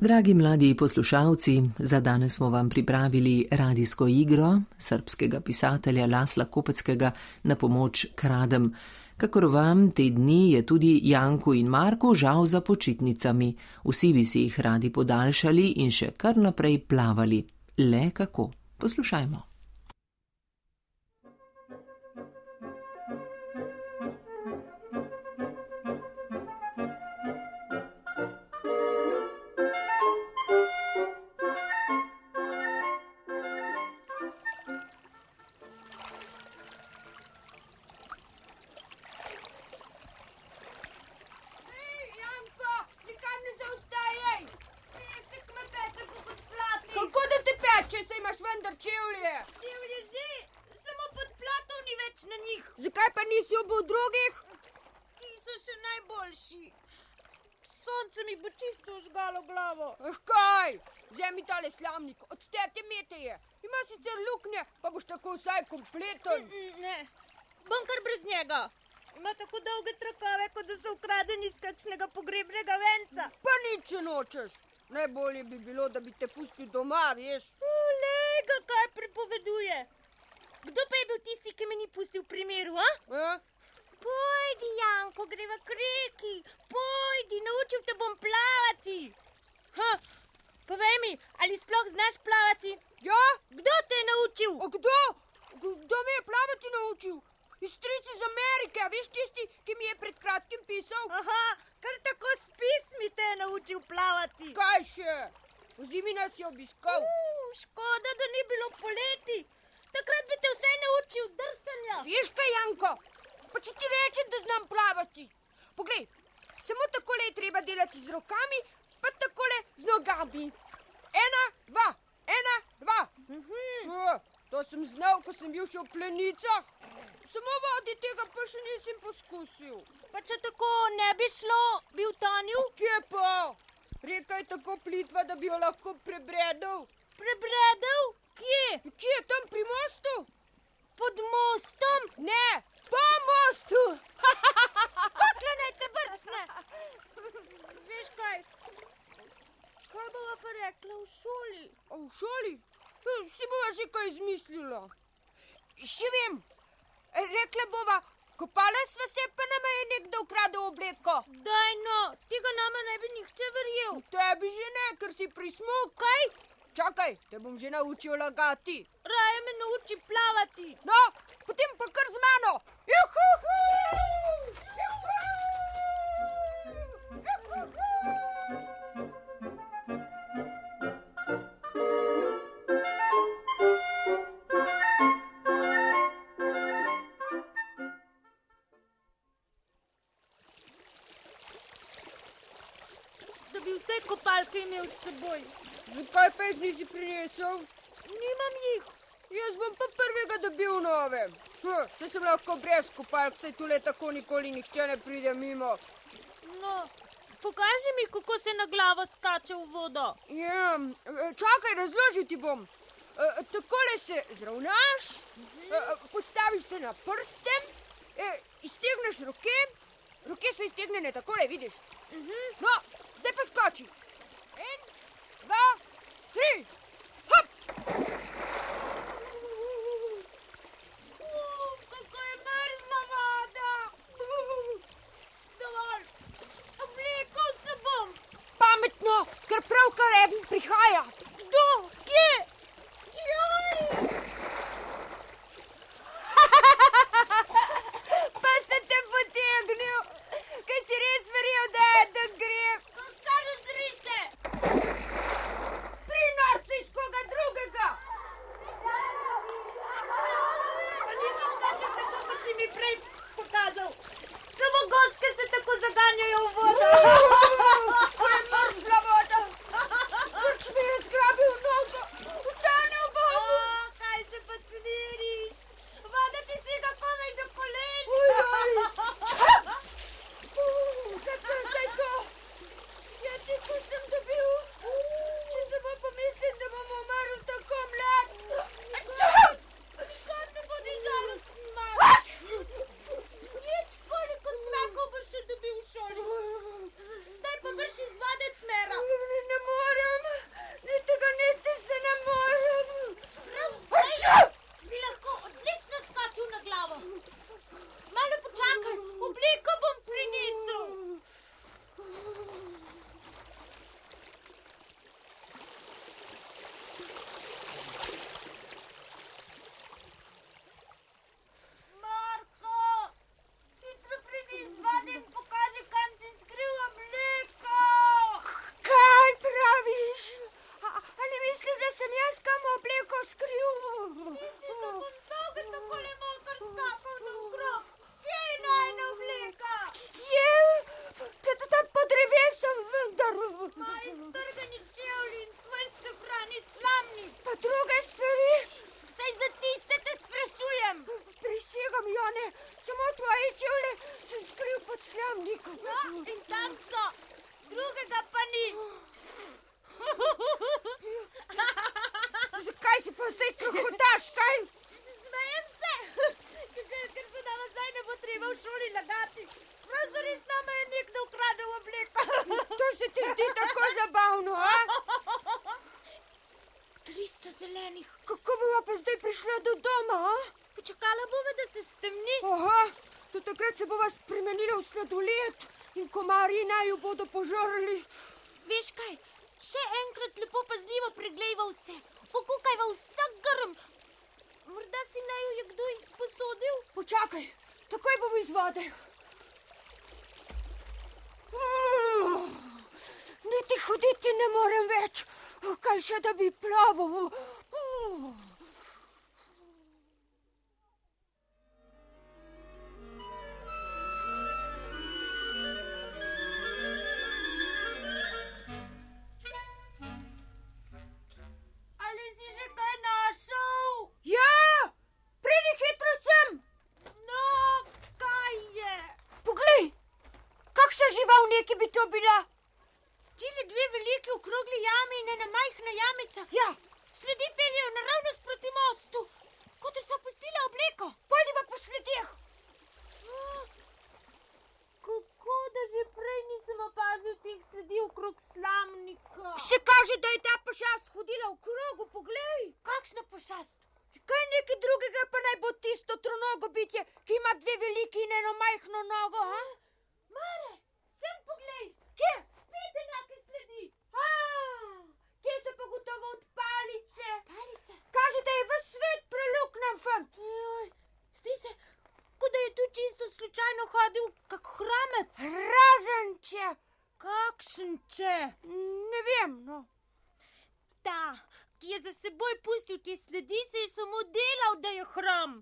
Dragi mladi poslušalci, za danes smo vam pripravili radijsko igro srpskega pisatelja Lasla Kopeckega na pomoč kradem. Kakor vam te dni je tudi Janku in Marku žal za počitnicami, vsi bi si jih radi podaljšali in še kar naprej plavali. Le kako? Poslušajmo. Iz kakšnega pogrebnega venca. Pa nič nočeš. Najbolje bi bilo, da bi te pustil doma, veš. Lega, kaj prepoveduje. Kdo pa je bil tisti, ki me ni pustil v primeru, a? Eh? Pojdi, Janko, greva k reki. Pojdi, naučil te bom plavati. Ha, povej mi, ali sploh znaš plavati? Ja? Kdo te je naučil? A kdo? Kdo me je plavati naučil? Iz strici iz Amerike, veš tisti, ki mi je pred kratkim pisal? Aha, kar tako s pismi te je naučil plavati. Kaj še? V zimi nas je obiskal. Uh, škoda, da ni bilo poleti. Takrat bi te vsaj naučil drsanja. Veš kaj, Janko? Pa če ti rečem, da znam plavati. Poglej, samo takole je treba delati z rokami, pa takole z nogami. Ena, dva, ena, dva. Mhm. O, to sem znal, ko sem bil še v plenicah. Samo vodi tega pa še nisem poskusil. Pa če tako ne bi šlo, bi utonil? Kje pa? Reka je tako plitva, da bi jo lahko prebredel. Prebredel? Kje? Kje, tam pri mostu? Pod mostom? Ne, po mostu. Kakle naj te brcne? Veš kaj? Kaj bova pa rekla v šoli? A v šoli? Ja, Si bova že kaj izmislila. Še vem, rekla bova, kopala sva se, pa nama je nekdo ukradel obleko. Daj no, tega nama ne bi nihče verjel. Tebi že ne, ker si prismuk. Kaj? Čakaj, te bom že naučil lagati. Raje me nauči plavati. No, potem pa kar z mano. Juhu! Da bi vse kopalke imel s seboj. Zakaj pa jih nisi prinesel? Nimam jih. Jaz bom pa prvega dobil nove. Hm, Saj sem lahko brez kopalk, saj tule tako nikoli nihče ne pride mimo. No, pokaži mi, kako se na glavo skače v vodo. Ja, e, čakaj, razložiti bom. E, Takole se zravnaš, e, postaviš se na prste, e, iztegneš roke, roke so iztegnjene takole, vidiš. No, zdaj pa skoči. En, dva, tri, hop! Uh, kako je mrzla voda. Dovolj. Oblekel se bom. Pametno, ker pravkar en prihaja. Bodo požrli. Veš kaj, še enkrat lepo pazljivo preglejva vse. Pokukajva vsak grm. Morda si naj jo je kdo izposodil? Počakaj, takoj bom iz vode. Mm, Niti hoditi ne morem več, kaj še da bi plaval. Žival neki bi to bila. Tile dve veliki okrogli jami in ena majhna jamica. Ja, Sledi peljejo naravnost proti mostu, kot da so pustila obleko. pojdiva po sledeh. Kako da že prej nisem opazil teh sledi okrog slamnika? Se kaže, da je ta pošast hodila v krogu, poglej. Kakšna pošast? Kaj nekaj drugega pa naj bo tisto tronogo bitje, ki ima dve veliki in eno majhno nogo, a? Mare, Kje? spet enake sledi. A, kje so pa gotovo od palice? Palice. Kaže, da je v svet preluknjen fant. Zdi se, kot da je tu čisto slučajno hodil kak hramec. Razen če, Kakšen če? ne vem, no. Ta, ki je za seboj pustil te sledi, se je samo delal, da je hram.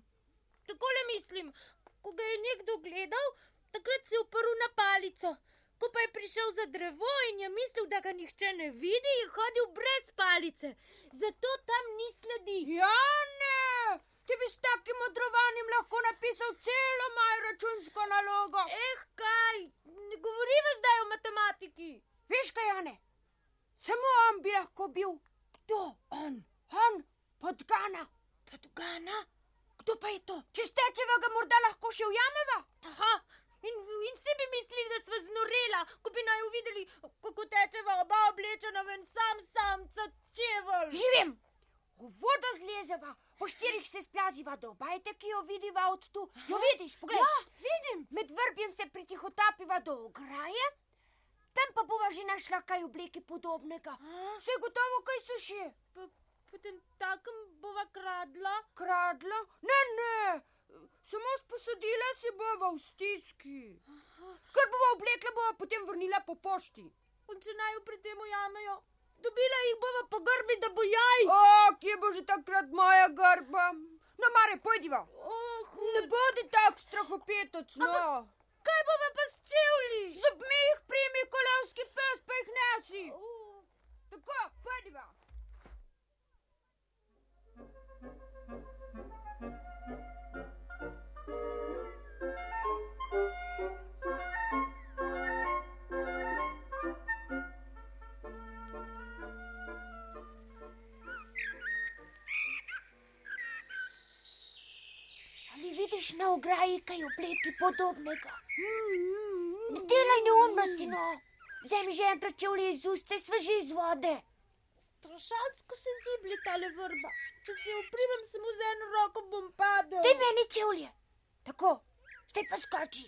Takole mislim, ko ga je nekdo gledal, takrat se je uprl na palico. Ko pa je prišel za drevo in je mislil, da ga nihče ne vidi, je hodil brez palice. Zato tam ni sledi. Ja, ne, ti bi s takim modrovanjem lahko napisal celo mojo računsko nalogo. Eh, kaj, ne govoriva zdaj o matematiki. Veš kaj, Jane? Samo on bi lahko bil. Kdo on? On, podgana. Podgana? Kdo pa je to? Če stečeva ga morda lahko še ujameva. Aha, in, in vsi bi mislili, da sva znorela, ko bi naj videli, kako tečeva oba oblečena ven sam samca čevelj. Živim. V vodo zlezeva, po štirih se splaziva do bajte, ki jo vidiva od tu. Jo vidiš, poglej. Ja, vidim. Med vrbjem se pritihotapiva do ograje, tam pa bova že našla kaj obleki podobnega. Vse gotovo, kaj so še. Potem takem bova kradla. Kradla? Ne, ne, samo sposodila si bova v stiski. Ker bova oblekla, bova potem vrnila po pošti. In če naj jo pri tem ujamejo, dobila jih bova po grbi, da bo jaj. O, kje bo že takrat moja grba? No, mare, pojdiva. Oh, Ne bodi tak strahopetec, no. kaj bova pa s čevlji? Zobmi jih primi, kolavski pes, pa jih nesi. Oh. Tako, pojdiva. Ograji kaj obleki podobnega? Ne delaj neumnosti, no. Vzemi že enkrat čevlje iz ust, sveži iz vode. Strašansko se ziblje tale vrba. Če se jo primem samo z eno roko, bom padel. Daj meni čevlje. Tako, zdaj pa skoči.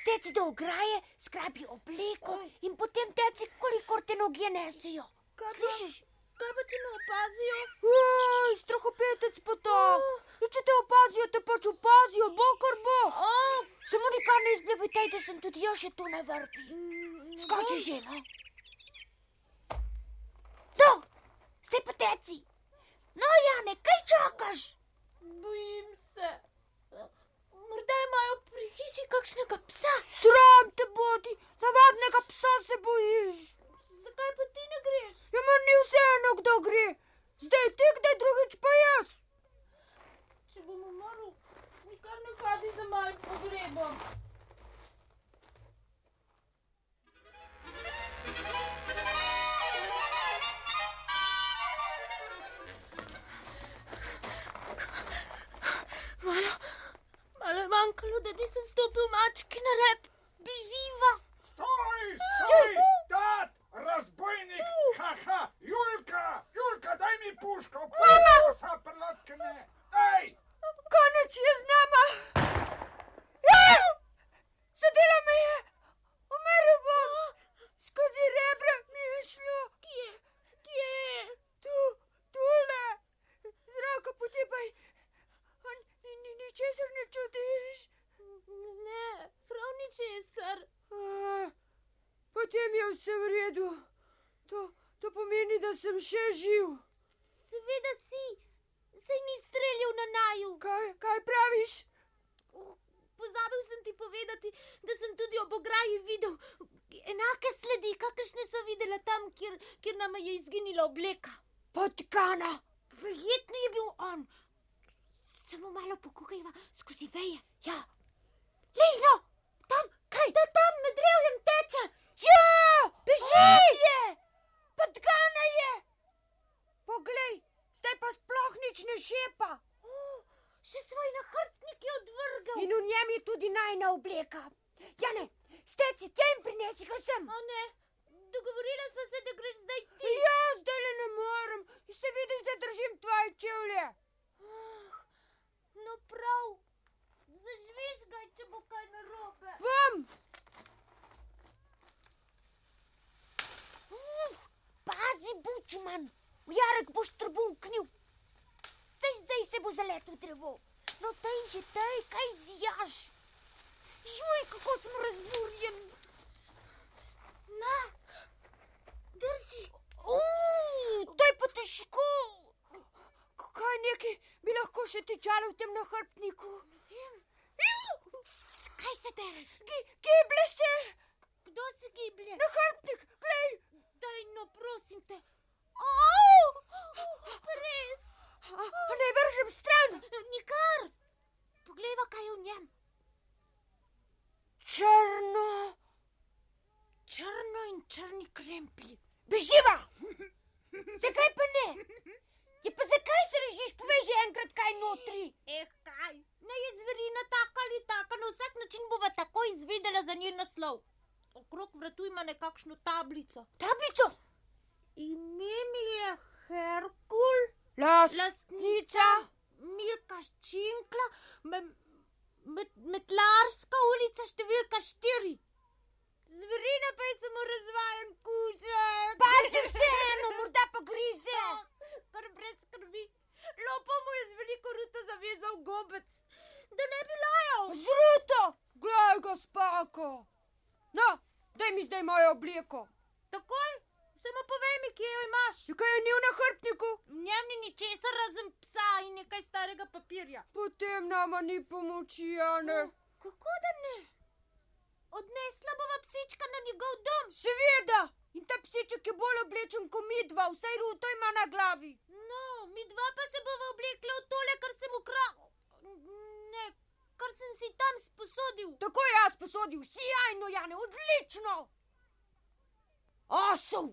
Steci do ograje, skrabi obleko in potem teci, kolikor te noge nesejo. Kaj pa- Slišiš? Kaj pa če me opazijo? Oj, strahopetec pa tak. Ja, če te opazijo, te pač opazijo, bo kar bo. Oh, Samo nikar ne izblebetaj, da sem tudi jaz še tu na vrbi. mm, Skoči no. že, no. No, zdaj pa teci. No, Jane, kaj čakaš? Bojim se. Morda imajo pri hiši kakšnega psa. Sram te bodi, navadnega psa se bojiš. Zakaj pa ti ne greš? Ja, mar ni vseeno, kdo gre. Zdaj ti, kdaj drugič pa jaz. Če bomo malo, nikar ne hodi za malim pogrebom. Malo, malo je manjkalo, da nisem stopil mački na rep. Beživa. Stoj, stoj, tat, razbojnik, haha, Julka, Julka, daj mi puško, puško, prlatkine, daj! Konec je z nama. Ja! Zadela me je. Umrl bom. Skozi rebra mi je šlo. Kje? Kje? Tu, tule. Zraka potepaj. A ni- ni- Ničesar ne čutiš. Ne, prav ničesar. A, Potem je vse v redu. To, to pomeni, da sem še živ. Seveda si, sej ni streljal na naju. Kaj, kaj praviš? Pozabil sem ti povedati, da sem tudi ob ograji videl enake sledi, kakršne so videla tam, kjer, kjer nam je izginila obleka. Potkana. Verjetno je bil on. Samo malo pokukajva skozi veje. Ja, Lejno, tam, kaj? Da tam med drevjem teče. Ja! Beži! Je! Potkana je! Poglej, zdaj pa sploh nič ne šepa. Oh, še svoj nahrbtnik je odvrgal. In v njem je tudi najna obleka. Jane, steci tja in prinesi ga sem. A ne, dogovorila sva se, da greš zdaj ti. Ja, zdaj le ne morem. Se vidiš, da držim tvoje čevlje. Ah, No prav, zažviš ga, če bo kaj narobe. Bom! Uf, pazi, bučman, jarek boš trbunknil. Zdaj, zdaj se bo zaletel v drevo. No, tej že tej, kaj zijaš? Žuj, kako sem razburjen. Na, drži. Uf, to je pa težko. Kaj neki bi lahko še tičalo v tem nahrbtniku? Kaj se tereš? Gi- Giblje se! Kdo se giblje? Nahrbtnik, glej! Daj, no, prosim te. Au, res. A, a ne vržem stran! Nikar. Poglejva, kaj je v njem. Črno! Črno in črni kremplji. Beživa! Zakaj pa ne? Je pa zakaj se režiš, povej že enkrat, kaj notri? Eh, kaj? Ne je zverina taka ali taka, na vsak način bova takoj izvedela za njen naslov. Okrog vratu ima nekakšno tablico. Tablico! Ime mi je Herkul, Las, lastnica Milka Ščinkla, me, met, Metlarska ulica številka štiri. Zverina pa je samo razvajen kužek. pazi vseeno, morda pa grize. Kar brez skrbi. Lopo mu je z veliko ruto zavezal gobec, da ne bi lajal. Zruto! Glej, gospako! No, daj mi zdaj mojo obleko. Takoj, samo povej mi, kje jo imaš. Je kaj je ni v nahrbtniku? V njem ni ničesar razen psa in nekaj starega papirja. Potem nama ni pomoči, Jane. Kako da ne? Odnesla bova psička na njegov dom. Seveda! In ta psiček je bolj oblečen kot midva, vsaj ruto ima na glavi. No, mi dva pa se bova oblekla v tole, kar sem ukradel. Ne, kar sem si tam sposodil. Tako je jaz posodil, sijajno, Jane, odlično! Osel!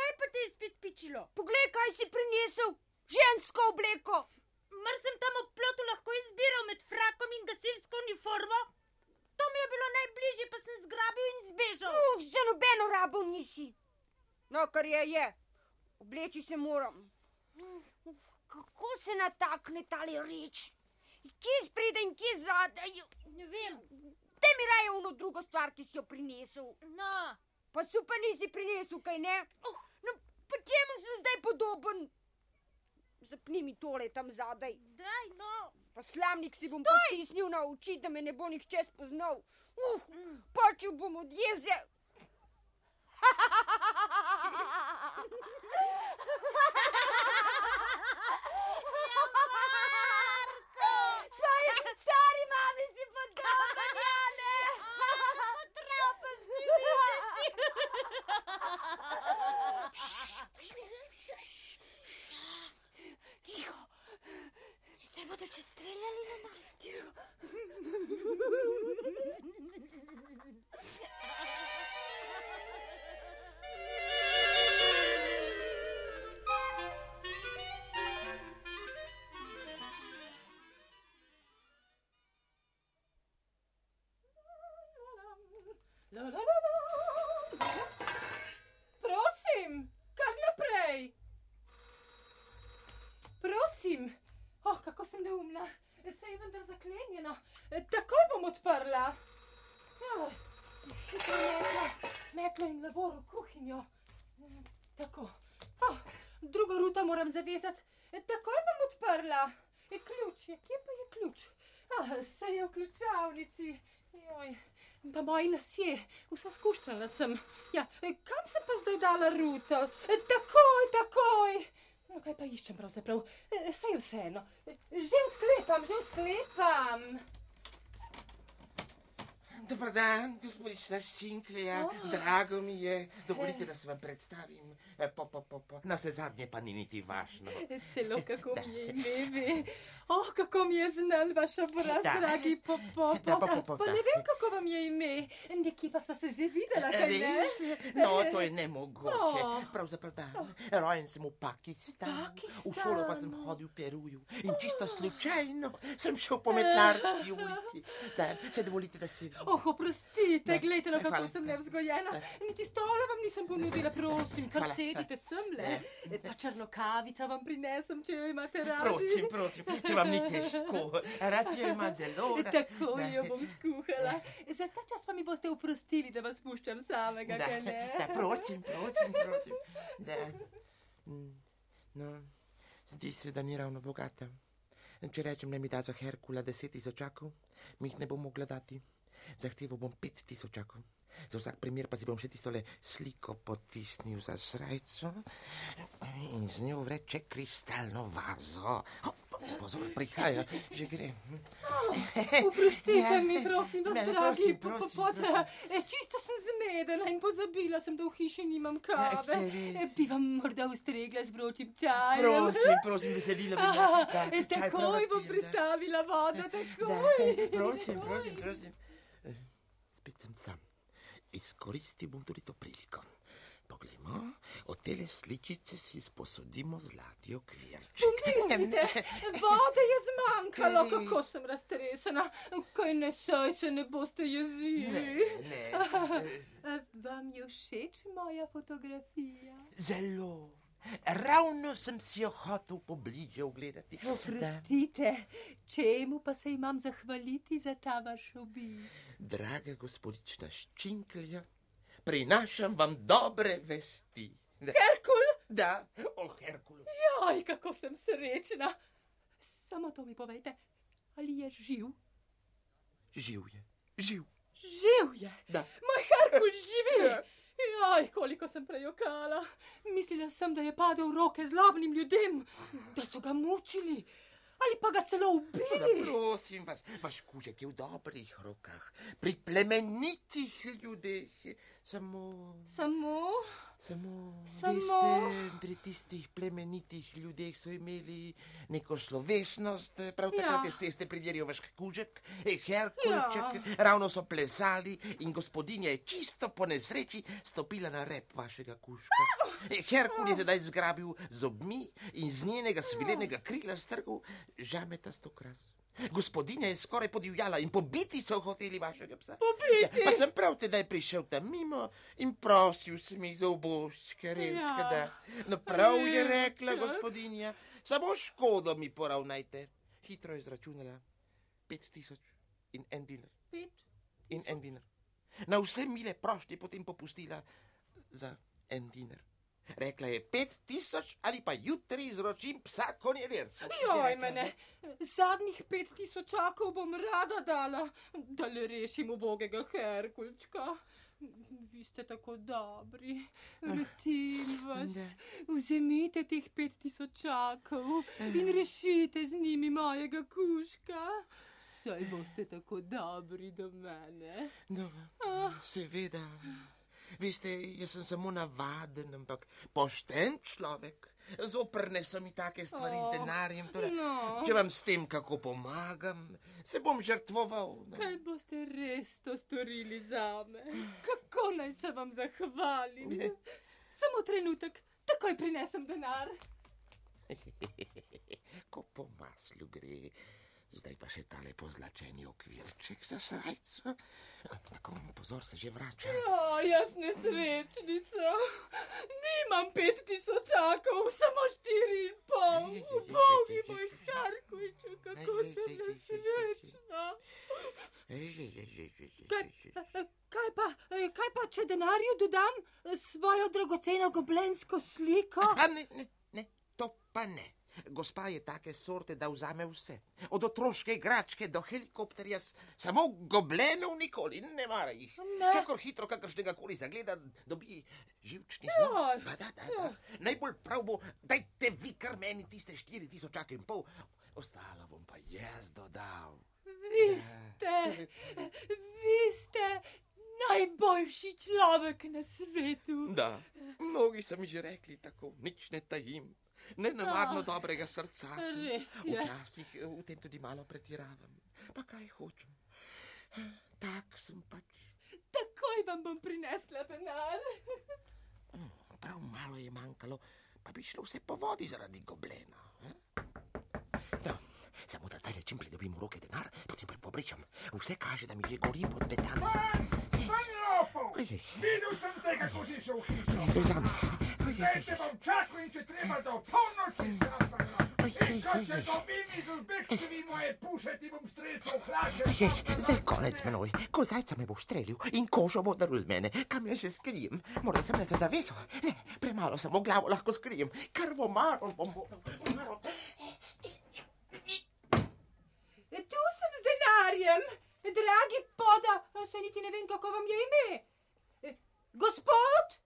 Kaj pa ti je spet pičilo? Poglej, kaj si prinesel, žensko obleko. Mar sem tam ob plotu lahko izbiral med frakom in gasilsko uniformo? To mi je bilo najbližje, pa sem zgrabil in zbežal. Uh, za nobeno rabo nisi. No, kar je, je. Obleči se moram. Uf, kako se natakne tale reč? Kje spredaj in kje zadaj? Ne vem. Te mi raje uno drugo stvar, ki si jo prinesel. No, Pa super nisi prinesel, kaj ne? Oh. Pa čemu sem zdaj podoben? Zapni mi tole tam zadaj. daj no. Pa slamnik si bom potisnil na oči, da me ne bo nihče spoznal. Uf, počel bom od jeze. La, skuštrala sem. Ja, kam sem pa zdaj dala ruto? Takoj, takoj. No, kaj pa iščem pravzaprav? Saj je vseeno. Že odklepam, že odklepam. Dobar dan, gospodična Šinklija, oh. drago mi je. Dovolite, da se vam predstavim. Po, po, po, po. Na vse zadnje pa ni niti važno. Celo kako mi je ime. Oh, kako mi je znal vaš obraz, Da. dragi popo. Da, po, po, po, Pa da. ne vem, kako vam je ime. Nekje pa sva se že videla, kaj ne? Res? No, to je nemogoče. Oh. Pravzaprav da. Rojen sem v Pakistanu. Pakistanu. V šolo pa sem hodil v Peruju. In čisto slučajno sem šel po metlarski ulici. Da, če dovolite, da se... Oh, oprostite, Ne, gledajte, no, kako hvala. sem nevzgojena. Ne. Niti stola vam nisem ponudila, prosim, kar Hvala. sedite semle. Ne. Pa črno kavico vam prinesem, če jo imate radi. Prosim, prosim, če vam ni težko. Rad jo ima zelo rad. Tako Da. jo bom skuhala. Za ta čas pa mi boste oprostili, da vas puščam samega, Da, ne? da, prosim, prosim, prosim. Da. Mm, No, zdi se, da ni ravno bogata. Če rečem, da mi da za Herkula deset tisočakov, mi jih ne bom mogla dati. Zahteval bom pet tisočakov. Za vsak primer pa si bom še tistole sliko potisnil za srajco in z njo vreče kristalno vazo. O, Pozor, prihaja, že gre. hm. Oprostite Ja. mi, prosim, vas, Ne, dragi prosim, prosim, prosim. E, Čisto sem zmedena in pozabila sem, da v hiši nimam kave. Ja. E, Bi vam morda ustregla z vročim čajem? Prosim, prosim, veselila bi da, e, takoj bom da. pristavila vodo, Da, takoj. prosim, takoj. prosim, prosim. Spet sem sam. Izkoristil bom tudi to priliko. Poglejmo, od tele sličice si sposodimo zlati okvirček. Mislite, vode je zmanjkalo, Res. kako sem raztresena. Kaj ne saj se ne boste Ne, jezili. ne, A Vam je všeč moja fotografija? zelo. Ravno sem si jo hotel pobliže ogledati. Da. Oprostite, čemu pa se imam zahvaliti za ta vaš obisk? Draga gospodična Ščinklja, prinašam vam dobre vesti. Da, Herkul, da, o Herkulu. joj, kako sem srečna. Samo to mi povejte, ali je živ? Živ je, živ. Živ je. Da. Moj Herkul živi. Ja. Joj, koliko sem prejokala. Mislila sem, da je padel v roke zlobnim ljudem, da so ga mučili ali pa ga celo ubili. prosim vas, vaš kužek je v dobrih rokah, pri plemenitih ljudeh. Samo, Samo, samo, Samo- veste, pri tistih plemenitih ljudeh so imeli neko slovesnost, prav takrat ja. ste primerjal vaš kužek, eh, Herkulček, Ja. ravno so plesali in gospodinja je čisto po nesreči stopila na rep vašega kužka. Eh, Herkul je tedaj zgrabil zobmi in z njenega svilenega krila strgal žametasto kras. Gospodinja je skoraj podivjala in pobiti so hoteli vašega psa. Pobiti? Ja, pa sem prav tedaj prišel tam mimo in prosil sem jih za oboščke, revčke, Ja. da. No prav je rekla Revček. gospodinja, samo škodo mi poravnajte. Hitro je izračunala pet tisoč in en dinar. pet. In en dinar. Na vse mile prošnje potem popustila za en dinar. Rekla je pet tisoč ali pa jutri izročim psa konjevercu. Joj, mene, zadnjih pet tisočakov bom rada dala, da le rešim ubogega Herkulčka. Vi ste tako dobri, rotim vas. Vzemite teh pet tisočakov in rešite z njimi mojega kuška. Saj boste tako dobri do mene. No, Ah. seveda. Veste, jaz sem samo navaden, ampak pošten človek. Zoprne so mi take stvari z Oh, denarjem. Torej, no. Če vam s tem kako pomagam, se bom žrtvoval. ne. Kaj boste res to storili za me? Kako naj se vam zahvalim? Samo trenutek, takoj prinesem denar. Ko po maslu gre. Zdaj pa še tale pozlačeni okvirček za srajco. Tako, pozor, se že vrača. Ja, jaz nesrečnica. Nimam pet tisočakov, samo štiri in pol. Bogi moj Harkujču, kako sem nesrečna. Kaj, kaj, pa, kaj pa, če denarju dodam svojo dragoceno goblensko sliko? A ne, ne, ne, to pa ne. Gospa je take sorte, da vzame vse. Od otroške igračke do helikopterja, samo goblenov nikoli ne mara jih. Ne. Kakor hitro, kakršnega koli zagleda, dobi živčni zlom. Joj, Pa da, da, da. Najbolj prav bo, dajte vi kar meni tiste štiri tisočake in pol, ostalo bom pa jaz dodal. Vi ste, vi ste najboljši človek na svetu. Da, mnogi so mi že rekli tako, nič ne tajim. Nenavadno dobrega srca. sem. Res je. Včasih eh, v tem tudi malo pretiravam. Pa kaj hočem? Tak sem pač. Takoj vam bom prinesla denar. Prav malo je manjkalo, pa bi šlo vse po vodi zaradi goblena. hm? No, samo da zdaj čim pridobim v roke denar, potem pa pobričam. Vse kaže, da mi že gori pod! Ojej. Videl sem te, kako si šel v hišo. To je za me. Zdaj te bom čakal in če treba do polnoči. In ko se dobim iz Uzbekčevi moje puše, ti bom stresel hlače. Jej, zdaj je konec menoj. Ko zajca me bo streljil in kožo bo drl z mene, kam jaz se skrijem? Morda sem na zaveso. Ne, premalo samo glavo lahko skrijem. Krvo maro bom moral. Tu sem z denarjem. Dragi poda, se niti ne vem, kako vam je ime. E, Gospod?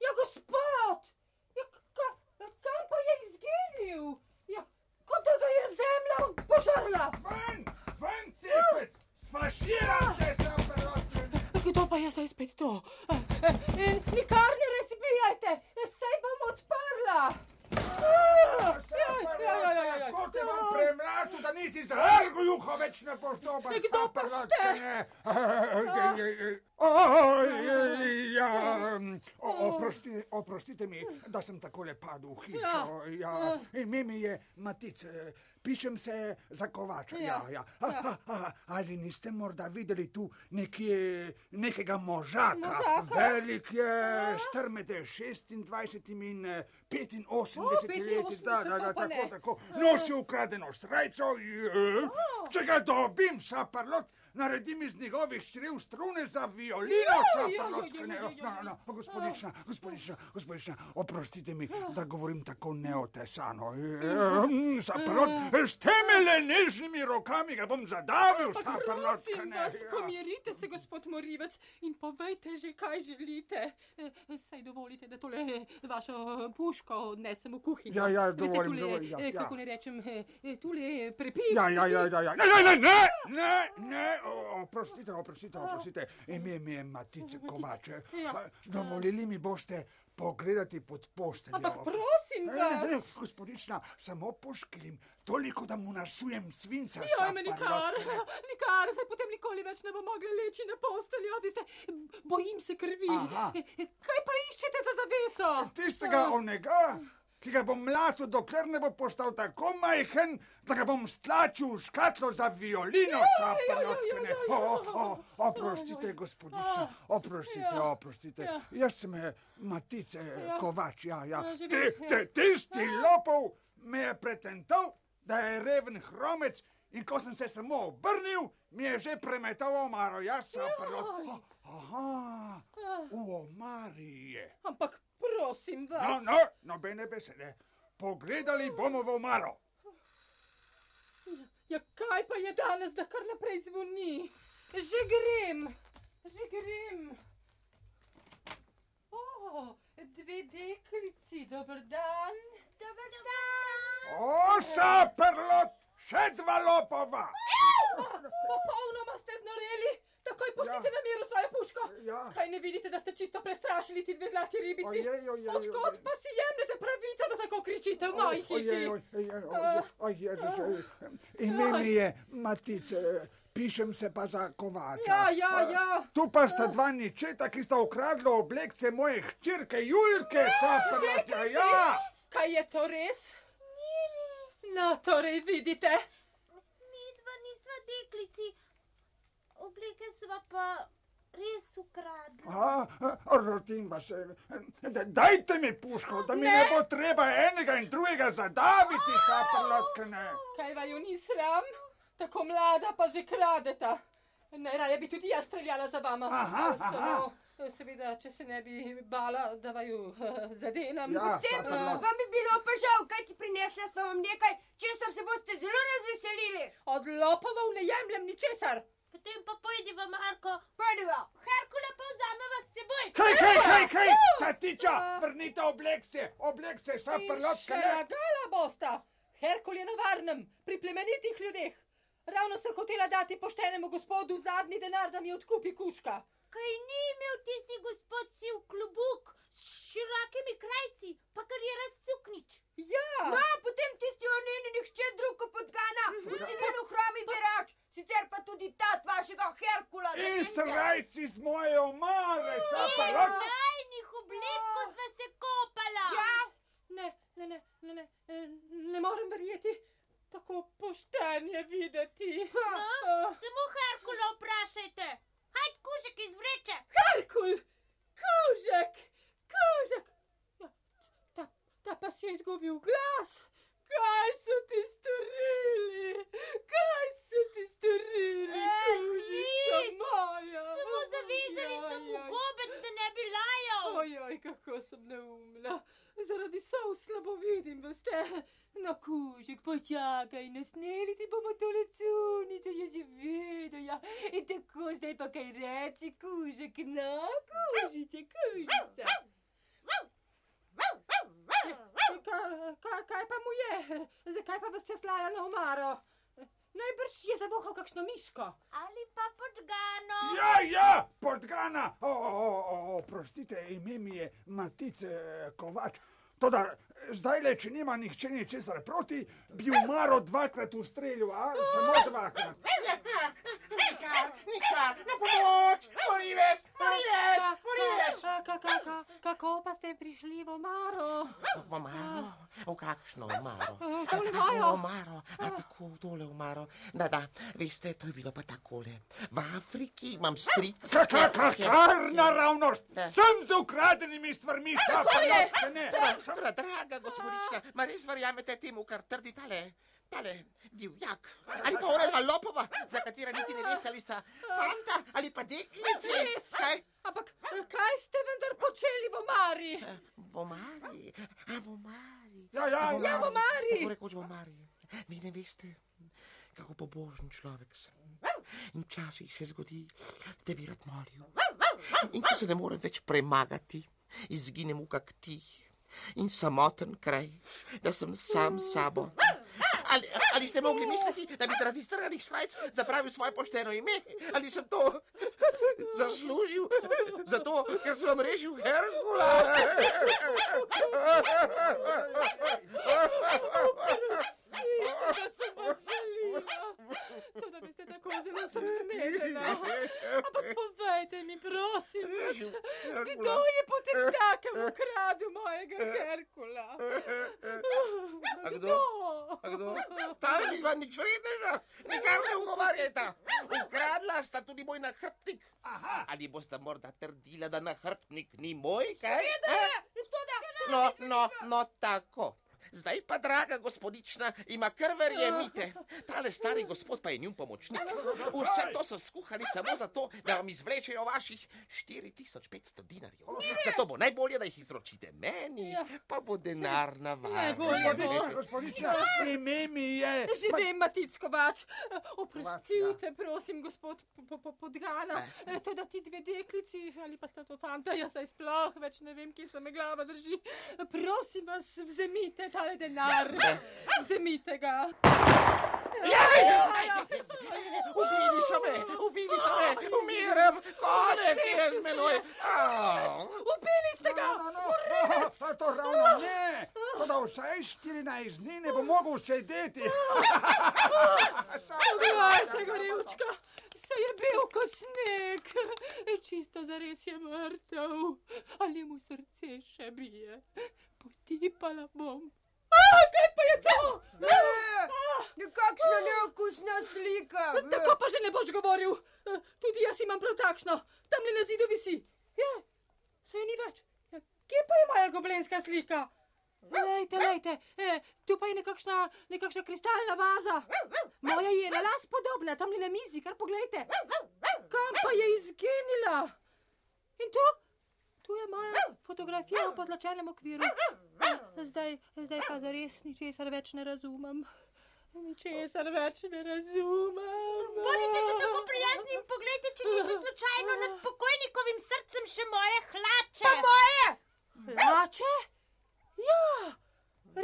Ja, gospod! Ja, ka, kam pa je izginil? Ja, kot da ga je zemlja požrla. Ven, ven, cepec! Sfaširam te, saperotke! Kdo pa je zdaj spet to? E, e, Nikar ne razbijajte, sej bom odprla. Ah, ja, ja, ja, ja, ja, ja. Ko te bom premlačil, da niti za ergo juho več ne dobil. Kdo pa ste? Ja, oprosti, oprostite mi, da sem takole padel v hišo. Ja, ime mi je Matic, eh, pišem se za kovača. Ja, ja. A, a, a, ali niste morda videli tu nekje, nekega možaka? Možaka? Velik je, star med 26 in eh, 85 leti. Da, da, da, tako, ne. tako. Nosi ukradeno srajco, je, če ga dobim, saparlot. Naredim iz njegovih črev strune za violino, joj, joj, no, no, no, gospodična, gospodična, gospodična, oprostite mi, da govorim tako neotesano. Eh, Saparlot, s temi le nežnimi rokami ga bom zadavil, vas, pomirite se, gospod Morivec, in povejte že, kaj želite. E, Saj dovolite, da tole e, vašo puško odnesem v kuhinjo. Ja, ja, Veste, dovolim, tule, dovolim, ja, e, ja. Kako ne rečem, e, e, tule prepih. Ja, ja, ja, ja, ja. Ne, ne, ne, ne, ne, ne, oprostite, oprostite, oprostite. Ime mi je Matic Kovač. Ja. Dovolili mi boste pogledati pod posteljo. Ampak prosim Ne, ne, ne, vas. gospodična, samo poškilim, toliko, da mu nasujem svinca. Joj, me nikar, nikar, zdaj potem nikoli več ne bo mogla leči na posteljo, veste, bojim se krvi. Aha. E, e, Kaj pa iščete za zaveso? Tistega onega, ki ga bom mlatil, dokler ne bo postal tako majhen, da ga bom stlačil v škatlo za violino, saparlotkane. ja, ja, O, ja. o, o, oprostite, gospodična, oprostite, Ja. oprostite. Ja. Jaz sem eh, Matice Ja. Kovač, ja, ja. Vem. ti, tisti lopov me je pretental, da je reven hromec. In ko sem se samo obrnil, mi je že premetal omaro, jaz sem prvo. Aha, v omari je. Ampak prosim vas. No, no, nobene besede. Pogledali bomo v omaro. Ja, kaj pa je danes, da kar naprej zvoni? Že grem, že grem. O, dve deklici, dober dan. Dober dan. O, saperlot, še dva lopova. Popolnoma ste znoreli. Takoj pustite Ja. na miru svojo puško. Ja. Kaj ne vidite, da ste čisto prestrašili ti dve zlati ribici? Ojej, ojej, Odkot ojej. pa si jemljete pravico, da tako kričite v moji hiši? Ime mi je Matice. Pišem se pa za kovača. Ja, ja, ja. Tu pa sta dva ničeta, ki sta ukradla oblekce moje hčerke Julke, saperlot. Ja, ja. Kaj je to res? No, torej vidite. Mi dva malici, obleke sva pa res ukradli. A, rotimba se. Da, dajte mi puško, da mi ne. ne bo treba enega in drugega zadaviti, saprlotkane. Kaj vaju ni sram? Tako mlada pa že kradeta. Najraje bi tudi jaz streljala za vama. Aha, aha. Seveda, če se ne bi bala, da vaju zadenem. Ja, Potem saprlot. vam bi bilo pa žal, kaj ti prinesla sva vam nekaj, česar se boste zelo razveselili. Od lopovov ne jemljem ničesar. Potem pa pojdiva, Marko, Pojdiva. Herkula pa vzameva s seboj. Hej, hej, hej, hej, tatiča, vrnite oblekce, oblekce, In še saprlotkane. lagala bosta. Herkul je na varnem, pri plemenitih ljudeh. Ravno sem hotela dati poštenemu gospodu zadnji denar, da mi odkupi kuška. Kaj ni imel tisti gospod si v klubuk s širokimi krajci, pa kar je razcuknič. Ja, No, potem tisti onini nihče drug podgana, v civilu hromi berač, sicer pa tudi tat vašega Herkula. da In veste. srajci z moje omare, saprlot. Najnih oblek, ko sva se kopala. Ja, ne, ne, ne, ne, ne, eh, ne morem verjeti. Tako pošten je videti. Ah, Samo Herkula vprašajte. Hajd kužek iz vreče. Herkul, kužek, kužek. Ja, ta, ta pa si je izgubil glas. Kaj so ti storili? Kaj so ti storili, Eh, kužica moja? Samo zavezali so mu gobec, da ne bi lajal. Ojoj, kako sem neumna. Zaradi sol slabo vidim, veste. No, kužek, počakaj, nasneli ti bomo tole cunico, jaz že vedel, ja. In tako zdaj pa kaj reci, kužek, no, kužice, kužica. Ka, ka, kaj pa mu je? Zakaj pa vas čas laja na omaro? Najbrž je zavohal kakšno miško. Ali pa podgano. Ja, ja, podgana. O, o, o, o, oprostite, ime mi je Matice Kovač. Toda zdaj le, če nima nihče ničesar proti, bi umaro dvakrat ustrelil, a samo dvakrat. Nikar, nikar, na pomoč! Morives, morives, morives! Ka, ka, ka, ka, kako pa ste prišli v omaro? V omaro? V kakšno omaro? Tole A, mojo. V omaro, a tako tole omaro. Da, da, veste, to je bilo pa takole. V Afriki imam strica. Kar, kar, kar naravnost, Da. sem z ukradenimi stvarmi, saprlotke, ne. Dobra, draga gospodična, ma res verjamete temu, kar trdi tale? Tale divjak. Ali pa ona dva lopova, za katera niti ne veste, ali sta fanta ali pa deklici. Res? Kaj? Ampak eh, kaj ste vendar počeli v omari? V omari, a v omari. Ja, ja, A ja, v omari. Tako rekoč v omari. Vi ne veste, kako pobožen človek sem. In včasih se zgodi, da bi rad molil. In ko se ne morem več premagati, izginem v kak tih in samoten kraj, da sem sam s sabo. Ali, ali ste mogli misliti, da bi zaradi strganih srajc zapravil svoje pošteno ime? Ali sem to zaslužil? Zato, ker sem vam rešil Herkula. Da sem vas želila. To, da veste, tako zelo sem zmedena. Ampak povejte mi, prosim, vas, kdo je potem takem ukradel mojega Herkula? A kdo? A kdo? Ta ni vam nič vrednega, nikar ne ugovarjata. Ukradla sta tudi moj nahrbtnik. Aha. Ali boste morda trdila, da nahrbtnik ni moj, kaj? to da. No, no, no, tako. Zdaj pa, draga gospodična, ima kar verjemite. Tale stari gospod pa je njun pomočnik. Vse to so skuhali samo zato, da vam izvlečejo vaših 4500 dinarjev. Zato bo najbolje, da jih izročite meni, Ja. pa bo denar na Najbolje bo. Gospodična, ime mi je. Že vem, Matic Kovač. Oprostite, prosim, gospod po- po- Podgana. Eh, To, da ti dve deklici, ali pa sta to fanta, jaz saj sploh več ne vem, kje se me glava drži. Prosim vas, vzemite tale denar. Vzemite ga. Ubili so me, ubili so me, umiram, konec je z menoj. Au. Ubili ste ga! No, pa to ravno ne. Toda vsaj 14 dni ne bo mogel sedeti. Poglejte, gorevčka, se je bil kot sneg. Čisto zares je mrtev. Ali mu srce še bije? Potipala bom. A, kaj pa je to? Ne nekakšna neokusna slika. Tako pa že ne boš govoril. Tudi jaz imam prav takšno. Tam le na zidu visi. Je, se ni več. Ja, kje pa je moja goblenska slika? Lejte, lejte, e, tu pa je nekakšna, nekakšna kristalna vaza. Moja je na las podobna, tam le na mizi, kar pogledajte. Kam pa je izginila? In tu? Tu je moja fotografija v pozlačenem okviru. Zdaj, zdaj pa zares ničesar več ne razumem. Ničesar več ne razumem. Bodite še tako prijazni in poglejte, če niso slučajno nad pokojnikovim srcem še moje hlače. Pa moje! Hlače? Ja,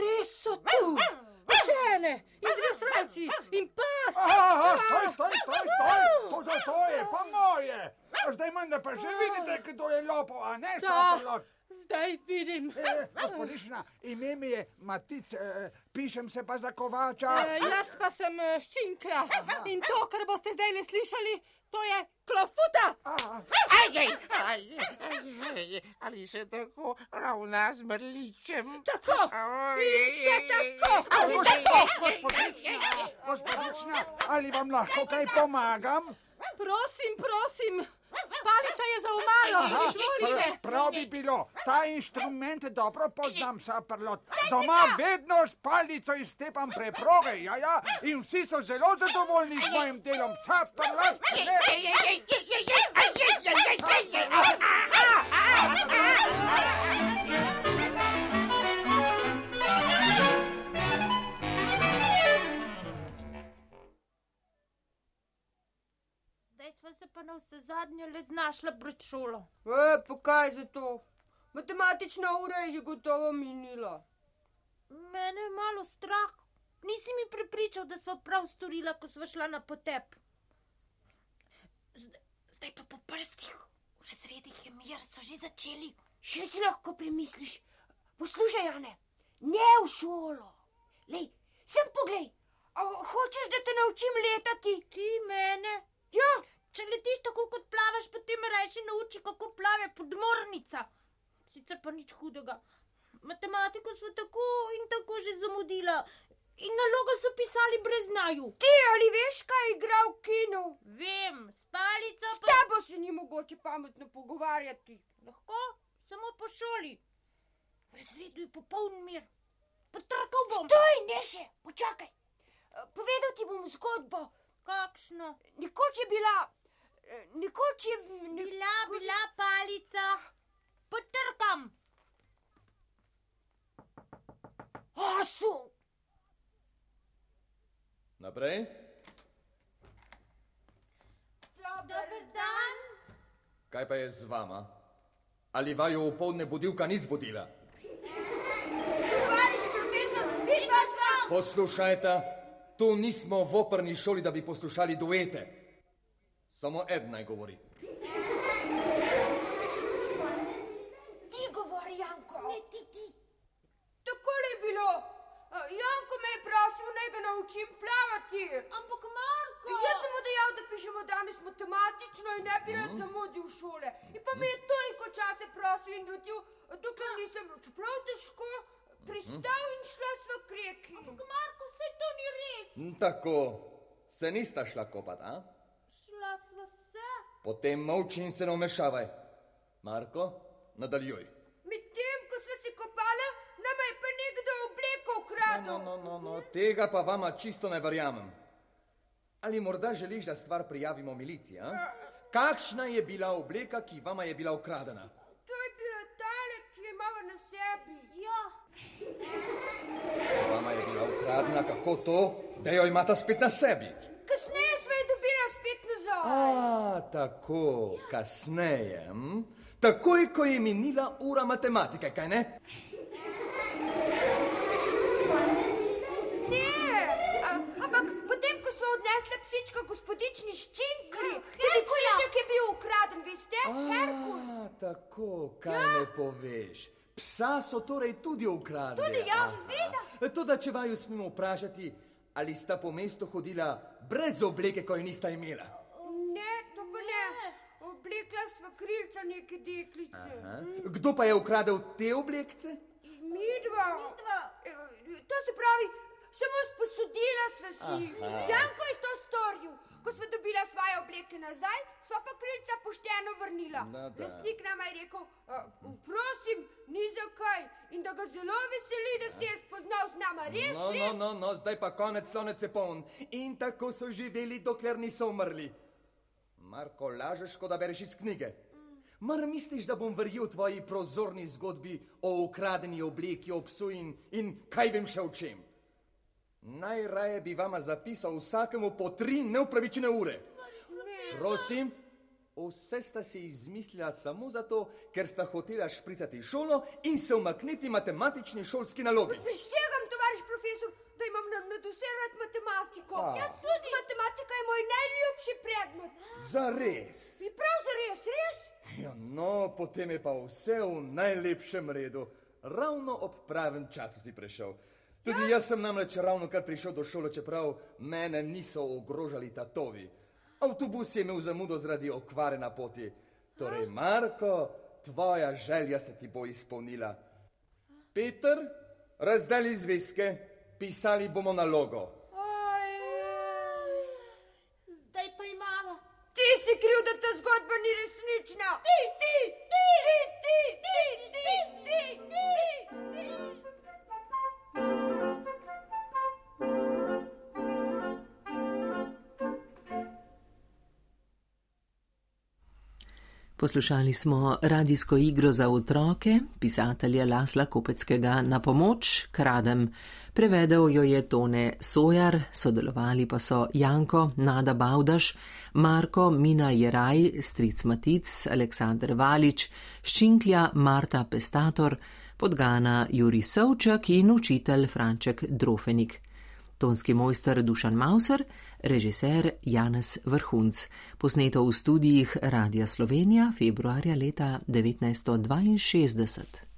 res so tu. Še ene in dve srajci in pas. Aha, stoj, stoj, stoj, stoj. To, to, to je pa moje. Zdaj menda pa že vidite, kdo je lopo, a ne Da, sapelot. zdaj vidim. E, gospodična, ime mi je Matic, e, pišem se pa za kovača. E, jaz pa sem eh, ščinkra in to, kar boste zdaj le slišali, to je klofuta. Aha. Aj, aj, aj, aj, aj, ali se tako ravna z mrličem? Tako in še tako. A, gospo- Gospodična, gospodična, ali vam lahko kaj pomagam? Prosim, prosim. Umaro, izvolite. Pr- Prav bi bilo, ta inštrument dobro poznam, saprlot. Doma vedno s palico iztepam preproge, ja, ja, in vsi so zelo zadovoljni s mojim delom, saprlot. Ne, Zdaj pa na vse zadnje le znašla pred šolo. E, pa kaj za to? Matematična ura je že gotovo minila. Mene je malo strah. Nisi mi prepričal, da sva prav storila, ko sva šla na potep. Zdaj, pa po prstih, v razredih je mir, so že začeli. Še si lahko premisliš. Poslušaj, Jane, ne v šolo. Lej, sem poglej. A, hočeš, da te naučim letati? Ti mene? Ja, Če letiš tako kot plavaš, potem raje nauči, kako plave podmornica. Sicer pa nič hudega. Matematiko smo tako in tako že zamudila. In nalogo so pisali brez znaju. ti ali veš, kaj je igral v kinu? Vem, spalica S pa tabo se ni mogoče pametno pogovarjati. lahko, samo po šoli. V razredu je popoln mir. Potrkal bom. Stoj, ne še, počakaj. Eh, Povedal ti bom zgodbo. Kakšno? Nekoč je bila, nekoč je ne, Bila, bila palica. Potrkam. Asu. Naprej. Dober dan. Kaj pa je z vama? Ali vaju v povdne budilka ni zbudila? Tovariš profesor, vidva sva. Poslušajte, tu nismo v operni šoli, da bi poslušali duete. Samo eden naj govori. Ti govori, Janko. Ne, ti, ti. Takole je bilo. Janko me je prosil, naj ga naučim plavati. Ampak Marko. Jaz sem mu dejal, da pišemo danes matematično in ne bi rad zamudil šole. In pa me je toliko časa prosil in nudil, dokler nisem, čeprav težko, pristal in šla sva k reki. Marko, vse to ni res. Tako, se nista šla kopat, a? Potem molči in se ne vmešavaj. Marko, nadaljuj. Medtem, ko sva se kopala, nama je pa nekdo obleko No, ukradel. no, no, no, tega pa vama čisto ne verjamem. Ali morda želiš, da stvar prijavimo miliciji? A? Kakšna je bila obleka, ki vama je bila ukradena? To je bila tale, ki je imala na sebi. Ja, Če vama je bila ukradena, kako to, da jo imata spet na sebi? Kasneje sva jo dobila spet nazaj. A, tako, kasneje. Hm? Takoj, ko je minila ura matematike, kaj ne? Ne, a, ampak potem, ko smo odnesli psička gospodični ščinkri, tudi psiček je bil ukraden, veste? Herkul. A, tako, kaj ne poveš. Psa so torej tudi ukradli. Tudi, ja, vida. To, da če vaju smemo vprašati, ali sta po mestu hodila brez obleke, ko je nista imela. Ne, to pa ne. Oblekla sva krilca neke deklice. Aha. Kdo pa je ukradel te oblekce? Midva. Midva. To se pravi, samo sposodila sva si. Janko je to storil. Ko smo dobila svoje obleke nazaj, sva pa krilca pošteno vrnila. No. Lastnik nam je rekel, "A, prosim, ni za kaj. In da ga zelo veseli, da se je spoznal z nama. Res, No, res. no, no, no, zdaj pa konec slonec je poln. In tako so živeli, dokler niso umrli. Marko, lažeš, kot da bereš iz knjige. Mar misliš, da bom verjel tvoji prozorni zgodbi o ukradeni obleki, o psu in, in kaj vem še o čem? Najraje bi vama zapisal vsakemu po tri neupravičene ure. Prosim, vse sta si izmislila samo zato, ker sta hotela špricati šolo in se umakniti matematični šolski nalogi. Prištegam, tovariš profesor, da imam na, na vse rad matematiko. A. Jaz tudi. Matematika je moj najljubši predmet. Zares. In prav zares, res? Ja, no, potem je pa vse v najlepšem redu. Ravno ob pravem času si prišel. Tudi jaz sem namreč ravno kar prišel do šole, čeprav mene niso ogrožali tatovi. Avtobus je imel zamudo zaradi okvare na poti. Torej, Marko, tvoja želja se ti bo izpolnila. Peter, razdeli zvezke, pisali bomo na logo. Poslušali smo radijsko igro za otroke, pisatelja Lasla Kopeckega na pomoč, kradem. Prevedel jo je Tone Sojar, sodelovali pa so Janko, Nada Bavdaš, Marko, Mina Jeraj, Stric Matic, Aleksandr Valič, Ščinklja Marta Pestator, podgana Juri Sovčak in učitelj Franček Drofenik. Tonski mojster Dušan Mauser, režiser Janez Vrhunc, posneto v studijih Radia Slovenija februarja leta 1962.